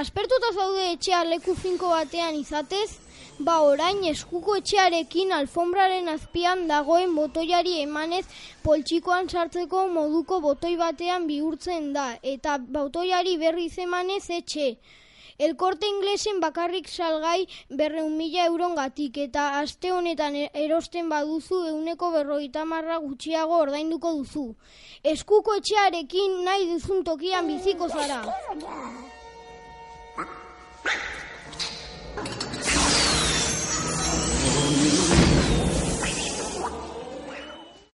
Aspertuta zaude etxea leku finko batean izatez, ba orain eskuko etxearekin alfombraren azpian dagoen botoiari emanez poltsikoan sartzeko moduko botoi batean bihurtzen da, eta botoiari berriz emanez etxe. Elkorte inglesen bakarrik salgai berreun mila euron gatik, eta aste honetan e- erosten baduzu euneko berroita marra gutxiago ordainduko duzu. Eskuko etxearekin nahi duzun tokian biziko zara.